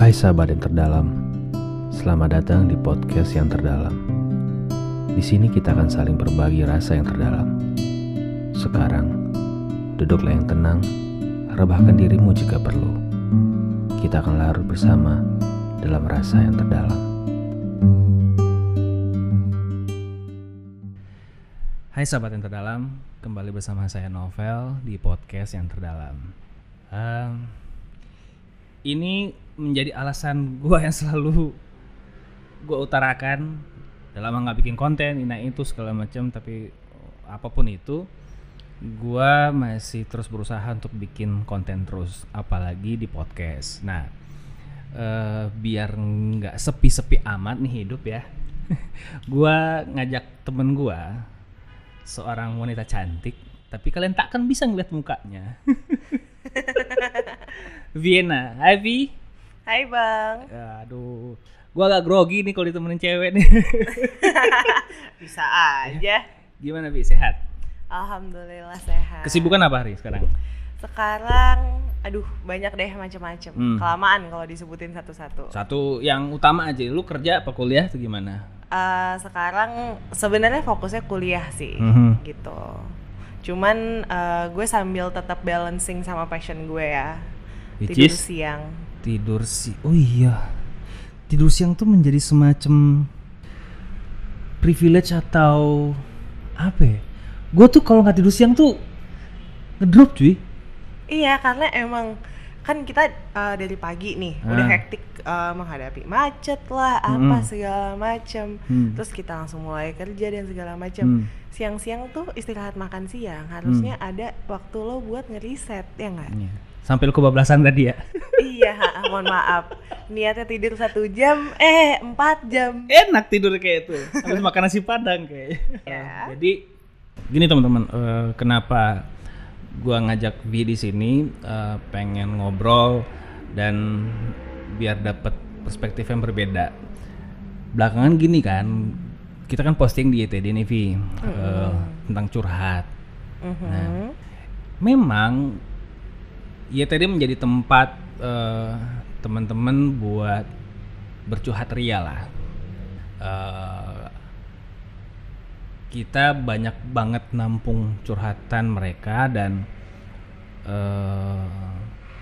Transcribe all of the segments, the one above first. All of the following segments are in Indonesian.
Hai sahabat yang terdalam, selamat datang di podcast yang terdalam. Di sini kita akan saling berbagi rasa yang terdalam. Sekarang, duduklah yang tenang, rebahkan dirimu jika perlu. Kita akan larut bersama dalam rasa yang terdalam. Hai sahabat yang terdalam, kembali bersama saya Novel di podcast yang terdalam. Ehm, ini menjadi alasan gue yang selalu gue utarakan. Dalam nggak bikin konten ini itu segala macam tapi apa pun itu gue masih terus berusaha untuk bikin konten terus apalagi di podcast. Nah eh, biar nggak sepi-sepi amat nih hidup ya gue ngajak temen gue seorang wanita cantik tapi kalian takkan bisa ngeliat mukanya Vienna, hai Vi. Hai Bang. Aduh, gua agak grogi nih kalau ditemenin cewek nih. Bisa aja. Gimana Vi, sehat? Alhamdulillah sehat. Kesibukan apa hari sekarang? Sekarang aduh banyak deh macam-macam. Hmm. Kelamaan kalau disebutin satu-satu. Satu yang utama aja, lu kerja apa kuliah atau gimana? Eh, sekarang sebenarnya fokusnya kuliah sih Mhm. gitu. Cuman eh, gue sambil tetap balancing sama passion gue ya. Which Tidur is? siang. Tidur sih. Oh iya. Tidur siang tuh menjadi semacam privilege atau apa ya? Gue tuh kalau nggak tidur siang tuh ngedrop cuy. Iya karena emang kan kita uh, dari pagi nih udah Ah. hektik uh, menghadapi macet lah apa Mm-mm. segala macem Hmm. terus kita langsung mulai kerja dan segala macem Hmm. siang-siang tuh istirahat makan siang harusnya ada waktu lo buat ngeriset ya nggak Iya. Sampai lu kebablasan tadi ya. iya ha, mohon maaf niatnya tidur satu jam eh empat jam enak tidur kayak itu habis makan nasi padang kayak Ya. jadi gini teman-teman eh, kenapa gua ngajak Vi di sini eh, pengen ngobrol dan biar dapat perspektif yang berbeda belakangan gini kan kita kan posting di ITD nih Vi eh, tentang curhat Mhm. Nah. memang YTD menjadi tempat eh, teman-teman buat bercurhat ria lah. Eh, kita banyak banget nampung curhatan mereka dan eh,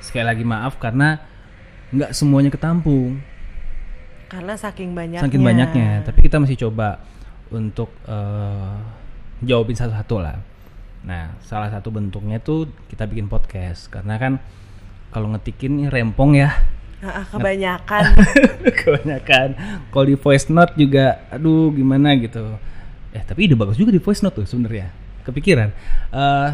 sekali lagi maaf karena nggak semuanya ketampung. Karena saking banyaknya. Saking banyaknya tapi kita masih coba untuk eh, jawabin satu-satu lah. Nah salah satu bentuknya tuh kita bikin podcast karena kan kalau ngetikin ini rempong ya. Ah, kebanyakan. Kebanyakan. Kalau di voice note juga aduh gimana? gitu eh tapi ide bagus juga di voice note tuh sebenarnya. Kepikiran. Eh,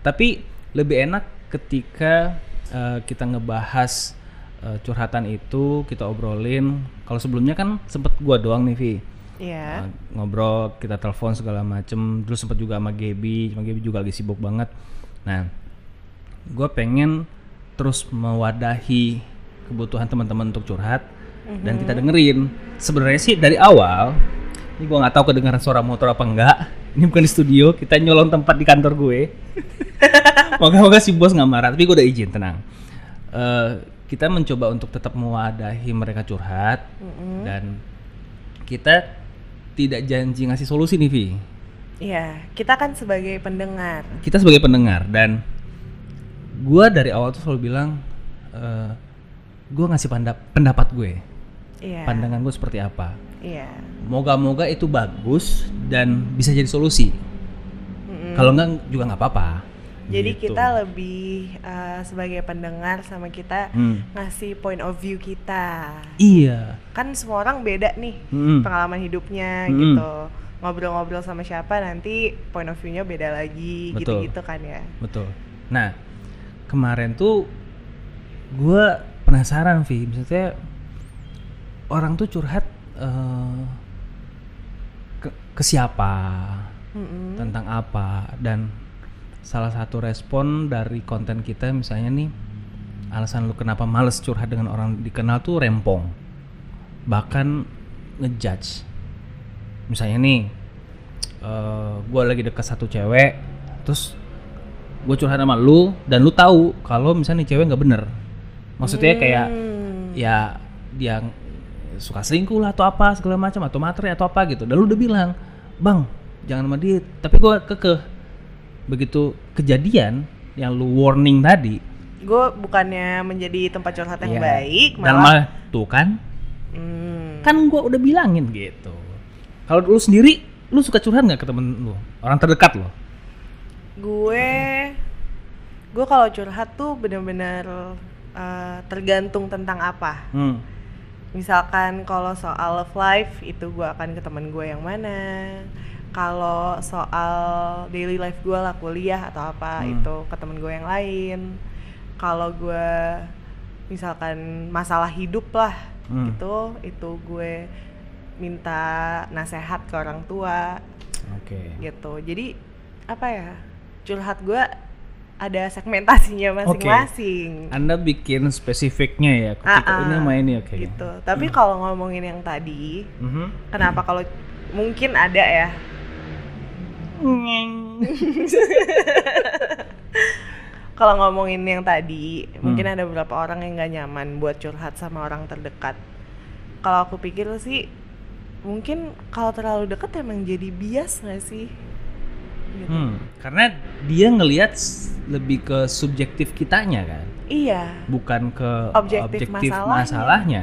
tapi lebih enak ketika eh, kita ngebahas eh, curhatan itu kita obrolin. Kalau sebelumnya kan sempet gua doang nih Vi. Iya. Uh, ngobrol kita telepon segala macem. Terus sempat juga sama Gaby. Sama Gaby juga lagi sibuk banget. Nah gue pengen terus mewadahi kebutuhan teman-teman untuk curhat dan kita dengerin. Sebenarnya sih dari awal ini gue nggak tahu kedengaran suara motor apa enggak ini bukan di studio kita nyolong tempat di kantor gue moga-moga si bos nggak marah tapi gue udah izin tenang Eh, kita mencoba untuk tetap mewadahi mereka curhat dan kita tidak janji ngasih solusi nih Vi. Iya, kita kan sebagai pendengar. Kita sebagai pendengar dan gua dari awal tuh selalu bilang eh gua ngasih pendapat gue, Iya. pandangan gue seperti apa. Iya. Moga-moga itu bagus dan bisa jadi solusi. Mm-mm. Kalau enggak juga nggak apa-apa. Jadi Gitu. kita lebih uh, sebagai pendengar sama kita Hmm. ngasih point of view kita. Iya. Kan semua orang beda nih Mm-mm. pengalaman hidupnya Mm-mm. gitu. Ngobrol-ngobrol sama siapa nanti point of view-nya beda lagi gitu-gitu kan ya. Betul. Nah, kemarin tuh gue penasaran, Vi. Maksudnya orang tuh curhat eh, ke, ke siapa, Mm-mm. tentang apa, dan salah satu respon dari konten kita misalnya nih, alasan lu kenapa males curhat dengan orang dikenal tuh rempong, bahkan ngejudge. Misalnya nih, gue lagi deket satu cewek, terus gue curhat sama lu dan lu tahu kalau misalnya nih cewek nggak bener maksudnya kayak Hmm. ya dia suka selingkuh lah atau apa segala macam atau materi atau apa gitu. Dan lu udah bilang bang jangan sama dia. Tapi gua kekeh. Begitu kejadian yang lu warning tadi gue bukannya menjadi tempat curhat yang ya, baik dan malah malah tuh kan Hmm, kan gua udah bilangin gitu. Kalau lu sendiri lu suka curhat nggak ke temen lu? Orang terdekat lo gue gue kalau curhat tuh bener-bener eh, tergantung tentang apa. Hmm. Misalkan kalau soal love life itu gue akan ke temen gue yang mana. Kalau soal daily life gue lah kuliah atau apa Hmm. itu ke temen gue yang lain. Kalau gue misalkan masalah hidup lah Hmm. itu itu gue minta nasehat ke orang tua. Oke. Gitu. Jadi apa ya curhat gue ada segmentasinya masing-masing. Anda bikin spesifiknya ya ketika ah, ini sama ini oke. Gitu. Tapi kalau ngomongin yang tadi Mhm. kenapa kalau mungkin ada ya? Kalau ngomongin yang tadi mungkin Hmm. ada beberapa orang yang nggak nyaman buat curhat sama orang terdekat. Kalau aku pikir sih mungkin kalau terlalu dekat emang jadi bias nggak sih gitu. Hmm, karena dia ngelihat lebih ke subjektif kitanya kan, iya bukan ke Objektif masalahnya. masalahnya.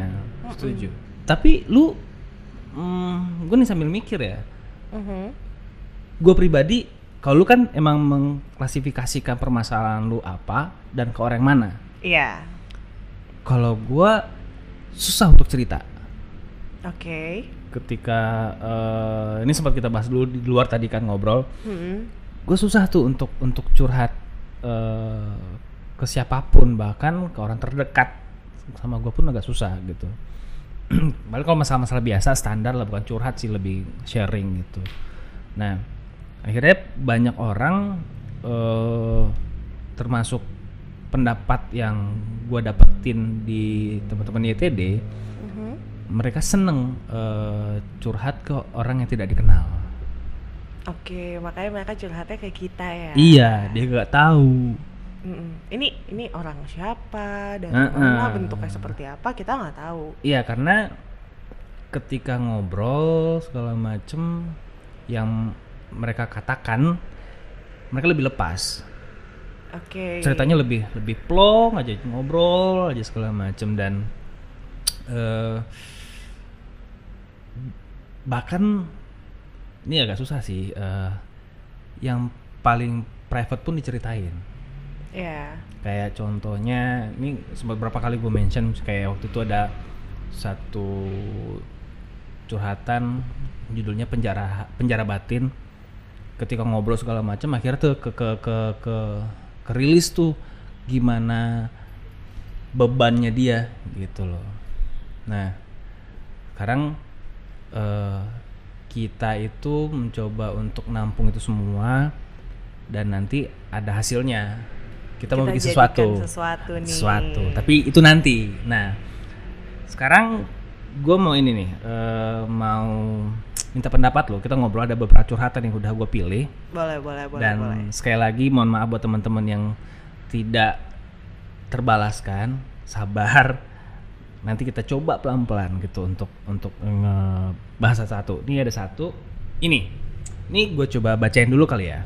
Setuju. Tapi lu, hmm, gue nih sambil mikir ya, Mhm. gue pribadi, kalau lu kan emang mengklasifikasikan permasalahan lu apa dan ke orang mana. iya Kalau gue susah untuk cerita. oke Ketika eh, ini sempat kita bahas dulu di luar tadi kan ngobrol, Mhm. gue susah tuh untuk untuk curhat eh, ke siapa pun bahkan ke orang terdekat sama gue pun agak susah gitu. Balik kalau masalah-masalah biasa standar lah bukan curhat sih lebih sharing gitu. Nah akhirnya banyak orang eh, termasuk pendapat yang gue dapetin di teman-teman YTD Mhm. Mereka seneng eh, curhat ke orang yang tidak dikenal. Oke, makanya mereka curhatnya kayak kita ya. Iya, dia gak tahu. Mm-mm. Ini ini orang siapa dan Heeh. mana bentuknya seperti apa kita nggak tahu. Iya karena ketika ngobrol segala macem yang mereka katakan mereka lebih lepas Oke. ceritanya lebih lebih plong aja ngobrol aja segala macem dan eh bahkan ini agak susah sih eh, yang paling private pun diceritain. Ya. kayak contohnya ini sempat berapa kali gue mention kayak waktu itu ada satu curhatan judulnya penjara penjara batin. Ketika ngobrol segala macam akhirnya tuh ke ke ke ke kerilis tuh gimana bebannya dia gitu loh nah sekarang eh, kita itu mencoba untuk nampung itu semua dan nanti ada hasilnya. Kita, mau bikin sesuatu. Sesuatu nih. sesuatu. Tapi itu nanti. Nah sekarang gue mau ini nih eh, mau minta pendapat lo kita ngobrol ada beberapa curhatan yang udah gue pilih. Boleh, boleh, boleh, dan boleh. sekali lagi mohon maaf buat teman-teman yang tidak terbalaskan. Sabar nanti kita coba pelan-pelan gitu untuk untuk ngebahas satu. Ini ada satu. Ini. Ini gue coba bacain dulu kali ya.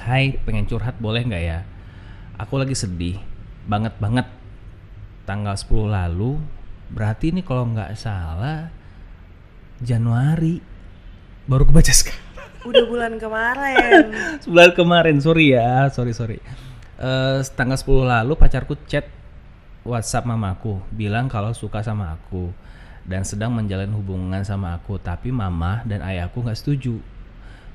Hai pengen curhat boleh nggak ya? Aku lagi sedih banget banget. Tanggal 10 lalu berarti ini kalau nggak salah Januari. Baru kebaca sekarang. Udah bulan kemarin. Sebulan kemarin, sorry ya, sorry sorry. Eh, tanggal 10 lalu pacarku chat WhatsApp mamaku, bilang kalau suka sama aku dan sedang menjalin hubungan sama aku, tapi mama dan ayahku nggak setuju.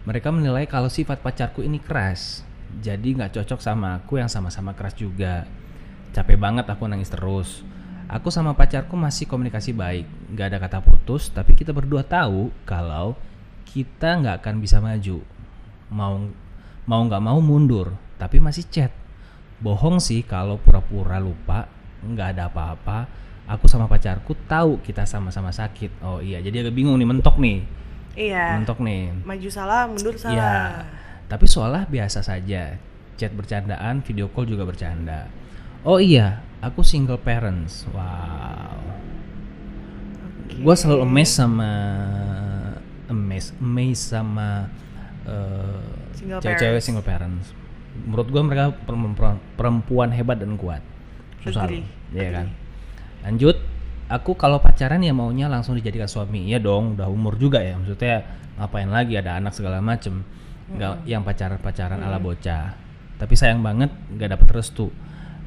Mereka menilai kalau sifat pacarku ini keras, jadi nggak cocok sama aku yang sama-sama keras juga. Capek banget aku nangis terus. Aku sama pacarku masih komunikasi baik, nggak ada kata putus, tapi kita berdua tahu kalau kita nggak akan bisa maju. Mau mau nggak mau mundur, tapi masih chat. Bohong sih kalau pura-pura lupa, nggak ada apa-apa. Aku sama pacarku tahu kita sama-sama sakit. Oh iya, jadi agak bingung nih, mentok nih, iya. mentok nih. Maju salah, mundur salah. Ya, tapi seolah biasa saja. Chat bercandaan, video call juga bercanda. Oh iya, aku single parents. Wow. Gue selalu amazed sama amazed, amazed sama eh, Single cewek-cewek parents. single parents. Menurut gue mereka perempuan hebat dan kuat. Susah iya agree. kan. Lanjut, aku kalau pacaran ya maunya langsung dijadikan suami. Iya dong, udah umur juga ya. Maksudnya ngapain lagi ada anak segala macem. Nggak yang pacaran-pacaran ala bocah. Tapi sayang banget nggak dapet restu.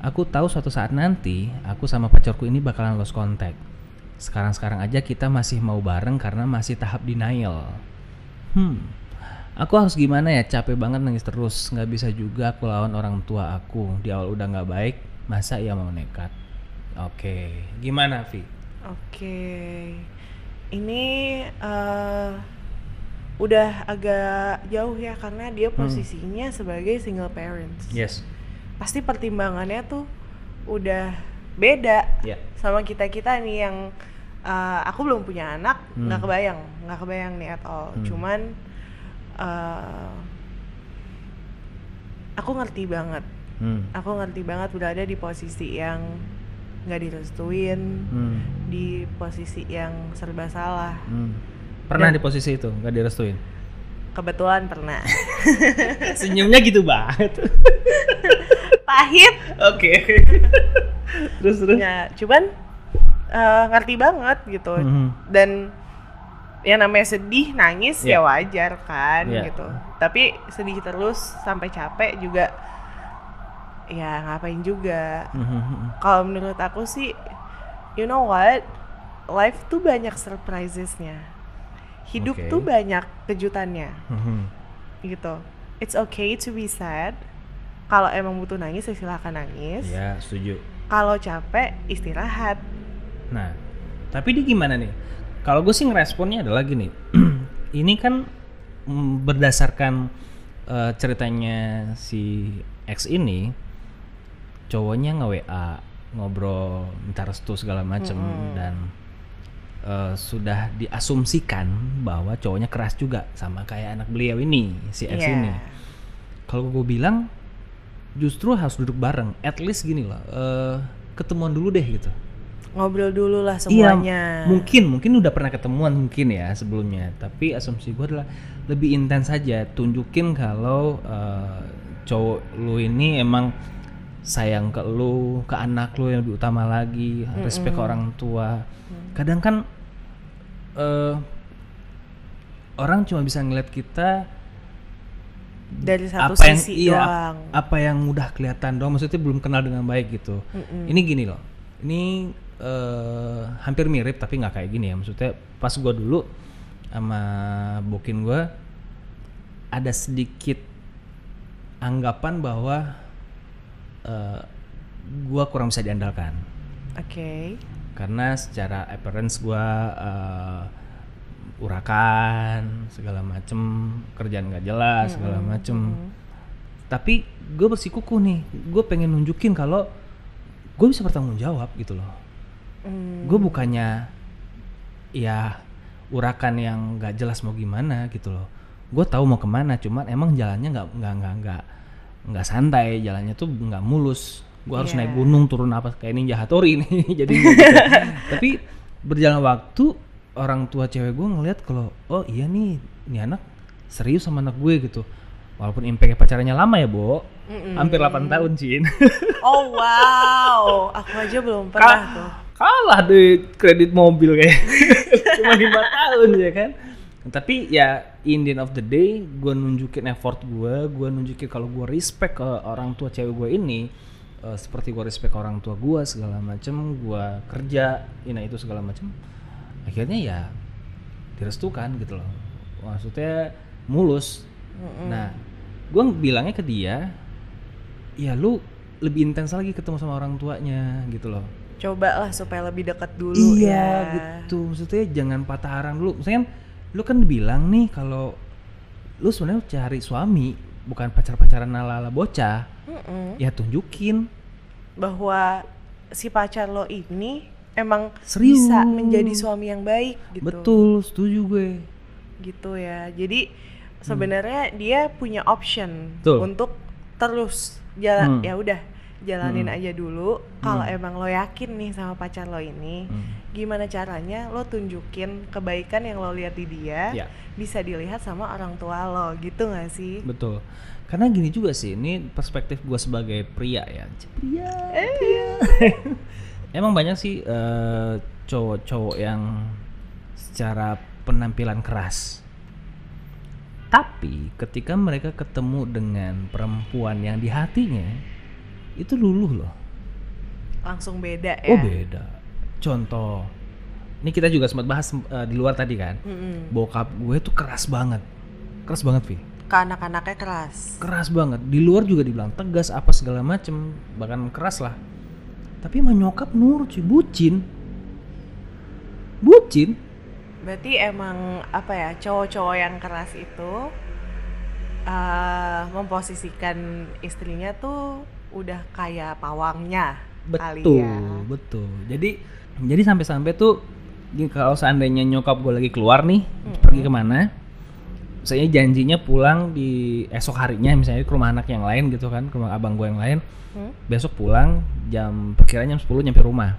Aku tahu suatu saat nanti aku sama pacarku ini bakalan lost contact. Sekarang-sekarang aja kita masih mau bareng karena masih tahap denial. Hmm, aku harus gimana ya? Capek banget nangis terus. Nggak bisa juga aku lawan orang tua aku. Di awal udah nggak baik, masa ia mau nekat? Oke, gimana Vi? Oke, ini eh, udah agak jauh ya karena dia posisinya sebagai single parents. Yes. Pasti pertimbangannya tuh udah beda Ya. sama kita kita nih yang eh, aku belum punya anak, nggak Hmm. kebayang, nggak kebayang nih at all. Hmm. Cuman eh, aku ngerti banget, Hmm. aku ngerti banget berada di posisi yang nggak direstuin, Hmm. di posisi yang serba salah. Hmm. Pernah Dan- di posisi itu nggak direstuin? Kebetulan pernah. Senyumnya gitu banget. Pahit. Oke. terus terus. Ya, cuman eh, ngerti banget gitu. Mhm. Dan yang namanya sedih, nangis Iya. ya wajar kan Iya. gitu. Tapi sedih terus sampai capek juga ya ngapain juga. Mhm. Kalau menurut aku sih you know what? Life tuh banyak surprisesnya. Hidup Oke. tuh banyak kejutannya. Mhm. gitu. It's okay to be sad. Kalau emang butuh nangis ya silahkan nangis. Ya setuju. Kalau capek istirahat. Nah, tapi dia gimana nih? Kalau gue sih ngeresponnya adalah gini. ini kan mm, berdasarkan eh, ceritanya si X ini, cowoknya nge WA ngobrol minta restu segala macem Mm-mm. dan eh, sudah diasumsikan bahwa cowoknya keras juga sama kayak anak beliau ini si X Iya. ini. Kalau gue bilang justru harus duduk bareng. At least gini loh, eh, ketemuan dulu deh gitu. Ngobrol dulu lah Iya, semuanya. mungkin mungkin udah pernah ketemuan mungkin ya sebelumnya. Tapi asumsi gue adalah lebih intens saja. Tunjukin kalau eh, cowok lu ini emang sayang ke lu, ke anak lu yang lebih utama lagi, respect ke orang tua. Kadang kan eh, orang cuma bisa ngeliat kita Dari satu apa yang sisi iya, doang. apa yang udah kelihatan doang maksudnya belum kenal dengan baik gitu Mm-mm. ini gini loh ini eh, hampir mirip tapi nggak kayak gini ya maksudnya pas gua dulu sama bokin gua ada sedikit anggapan bahwa eh, gua kurang bisa diandalkan. Oke. karena secara appearance gua eh, urakan segala macem kerjaan nggak jelas segala macem. tapi gue bersikukuh nih gue pengen nunjukin kalau gue bisa bertanggung jawab gitu loh. Hmm, gue bukannya ya urakan yang nggak jelas mau gimana gitu loh. Gue tahu mau ke mana cuman emang jalannya nggak nggak nggak nggak nggak santai jalannya tuh nggak mulus gue harus Iya. naik gunung turun apa kayak ninja hatori nih jadi gitu. tapi berjalan waktu orang tua cewek gue ngeliat kalau oh iya nih ini anak serius sama anak gue gitu walaupun impact pacarannya lama ya bo Mm-mm. hampir 8 tahun Cin Oh wow, aku aja belum pernah tuh. kalah deh kredit mobil kayak cuma lima tahun ya kan tapi ya in the end of the day gue nunjukin effort gue gue nunjukin kalau gue respect ke orang tua cewek gue ini eh, seperti gue respect ke orang tua gue segala macem gue kerja ini itu segala macem akhirnya ya direstukan gitu loh. Maksudnya mulus. Nah gue bilangnya ke dia ya lu lebih intens lagi ketemu sama orang tuanya gitu loh. Coba lah supaya lebih dekat dulu iya ya. gitu. Maksudnya jangan patah arang dulu. Misalnya kan lu kan bilang nih kalau lu sebenarnya cari suami bukan pacar-pacaran ala-ala bocah Mm-mm. ya tunjukin Bahwa si pacar lo ini emang Serius. bisa menjadi suami yang baik gitu. betul setuju gue Gitu ya. Jadi sebenarnya dia punya option Betul. untuk terus jalan Hmm. ya udah jalanin Hmm. aja dulu kalau Hmm. emang lo yakin nih sama pacar lo ini Hmm. gimana caranya lo tunjukin kebaikan yang lo lihat di dia Ya. bisa dilihat sama orang tua lo gitu gak sih Betul. Karena gini juga sih, ini perspektif gue sebagai pria ya. Pria. pria. Emang banyak sih eh, cowok-cowok yang secara penampilan keras. Tapi ketika mereka ketemu dengan perempuan yang di hatinya, itu luluh loh. langsung beda ya? Oh beda. Contoh, ini kita juga sempat bahas eh, di luar tadi kan. Mm-mm. Bokap gue tuh keras banget, keras banget Vi. Ke anak-anaknya keras. Keras banget. Di luar juga dibilang tegas apa segala macem. Bahkan keras lah. Tapi emang nyokap nurut sih bucin. Bucin. Berarti emang apa ya cowok-cowok yang keras itu eh, memposisikan istrinya tuh udah kayak pawangnya kali betul ya betul jadi jadi sampai-sampai tuh kalau seandainya nyokap gue lagi keluar nih pergi ke mana saya janjinya pulang di esok harinya misalnya ke rumah anak yang lain gitu kan ke rumah abang gue yang lain Hmm? besok pulang jam perkiraan jam 10 nyampe rumah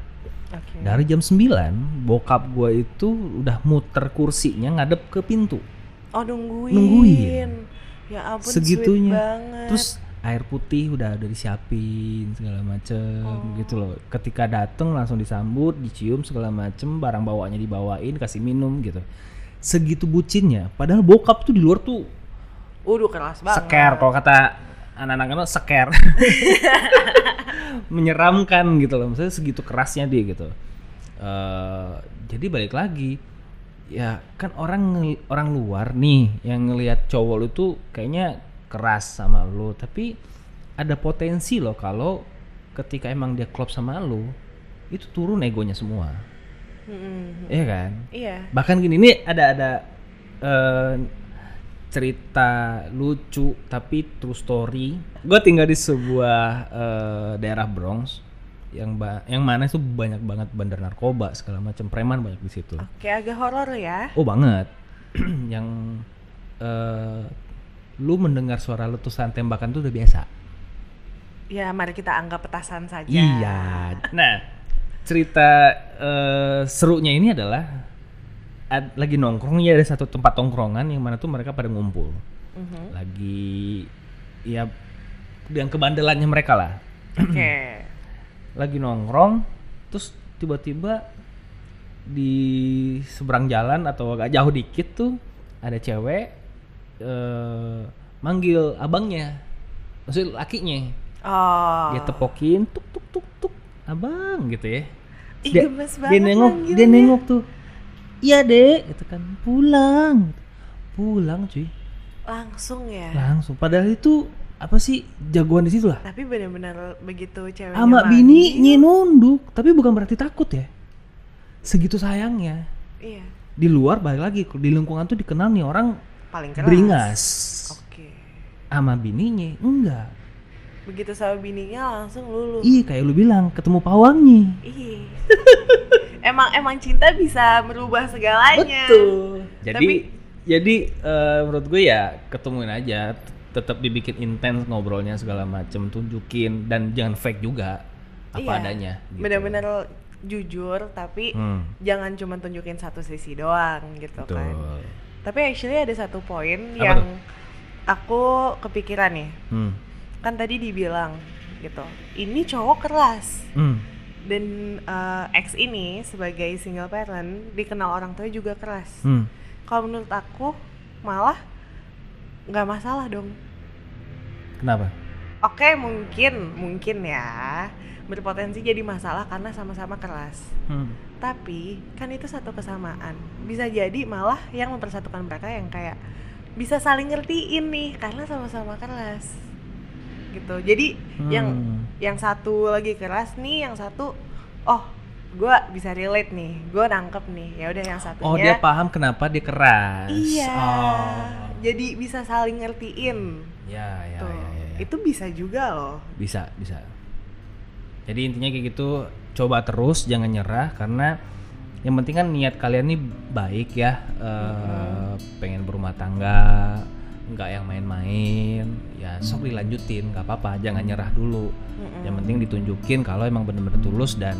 Oke. Dari jam 9 bokap gue itu udah muter kursinya ngadep ke pintu. Oh nungguin. Nungguin. Ya ampun Segitunya. sweet banget. Terus air putih udah udah disiapin segala macem Oh. gitu loh. Ketika dateng langsung disambut, dicium segala macem, barang bawanya dibawain, kasih minum gitu. Segitu bucinnya. Padahal bokap tuh di luar tuh Udah keras banget. seker kalau kata anak-anak anak seker. Menyeramkan gitu loh. Maksudnya segitu kerasnya dia gitu. Eh, jadi balik lagi ya kan orang orang luar nih yang ngelihat cowok lu tuh kayaknya keras sama lu tapi ada potensi loh kalau ketika emang dia klop sama lu itu turun egonya semua Mm-mm. iya kan Iya. bahkan gini nih ada ada eh, cerita lucu tapi true story gue tinggal di sebuah eh, daerah Bronx yang ba- yang mana itu banyak banget bandar narkoba segala macam preman banyak di situ Oke agak horor ya. oh banget yang eh, lu mendengar suara letusan tembakan itu udah biasa Ya mari kita anggap petasan saja. Iya. Nah, cerita eh, serunya ini adalah ad- lagi nongkrong ya ada satu tempat tongkrongan yang mana tuh mereka pada ngumpul. Mhm. Lagi ya yang kebandelannya mereka lah. Oke. Lagi nongkrong terus tiba-tiba di seberang jalan atau agak jauh dikit tuh ada cewek eh manggil abangnya. Maksudnya lakinya. Oh. dia tepokin tuk tuk tuk tuk abang gitu ya. Ih, dia, nengok dia nengok tuh. Iya dek gitu kan. Pulang. Pulang cuy. Langsung ya. langsung. Padahal itu apa sih jagoan di situ lah. Tapi benar-benar begitu ceweknya sama bininya nunduk. Tapi bukan berarti takut ya. Segitu sayangnya. Iya. di luar balik lagi. Di lingkungan tuh dikenal nih orang Paling keras. beringas Oke. sama bininya enggak Begitu sama bininya langsung lulu. iya kayak lu bilang ketemu pawangnya Iya. emang emang cinta bisa merubah segalanya. Betul. Jadi Tapi- jadi eh, menurut gue ya ketemuin aja, tetap dibikin intens ngobrolnya segala macem, tunjukin dan jangan fake juga apa Iya. adanya. gitu. Bener-bener jujur tapi Hmm, jangan cuma tunjukin satu sisi doang gitu betul. kan. Tapi actually ada satu poin yang tuh? aku kepikiran nih. Hmm, Kan tadi dibilang gitu. Ini cowok keras. hmm, Dan eh, ex ini sebagai single parent dikenal orang tua juga keras. hmm. Kalau menurut aku malah nggak masalah dong. Kenapa? Oke mungkin mungkin ya berpotensi jadi masalah karena sama-sama keras. Hmm. Tapi kan itu satu kesamaan. Bisa jadi malah yang mempersatukan mereka yang kayak bisa saling ngertiin nih karena sama-sama keras. Gitu. Jadi yang Hmm. yang satu lagi keras nih, yang satu oh gue bisa relate nih, gue nangkep nih. Ya udah yang satunya. Oh dia paham kenapa dia keras. Iya. Oh. Jadi bisa saling ngertiin. Ya ya Tuh. ya ya. ya. Itu bisa juga loh. Bisa bisa. Jadi intinya kayak gitu, coba terus jangan nyerah karena yang penting kan niat kalian nih baik ya, eh, pengen berumah tangga, nggak yang main-main ya sok dilanjutin nggak apa-apa jangan nyerah dulu. Mm-mm. yang penting ditunjukin kalau emang bener-bener tulus dan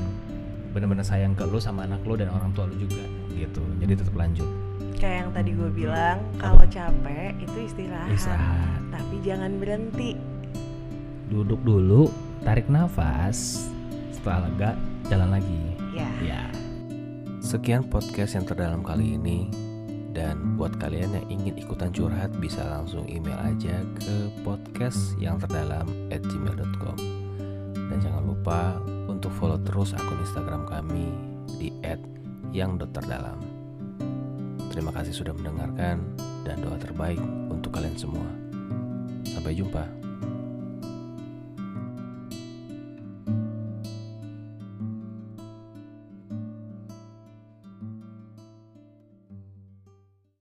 bener-bener sayang ke lu sama anak lu dan orang tua lu juga gitu. Jadi tetap lanjut. Kayak yang tadi gue bilang kalau capek itu istirahat, Istirahat. tapi jangan berhenti. Duduk dulu tarik nafas setelah lega jalan lagi ya ya Sekian podcast yang terdalam kali ini dan buat kalian yang ingin ikutan curhat bisa langsung email aja ke podcast yang terdalam at gmail.com dan jangan lupa untuk follow terus akun Instagram kami di @yang.terdalam. Terima kasih sudah mendengarkan dan doa terbaik untuk kalian semua. Sampai jumpa.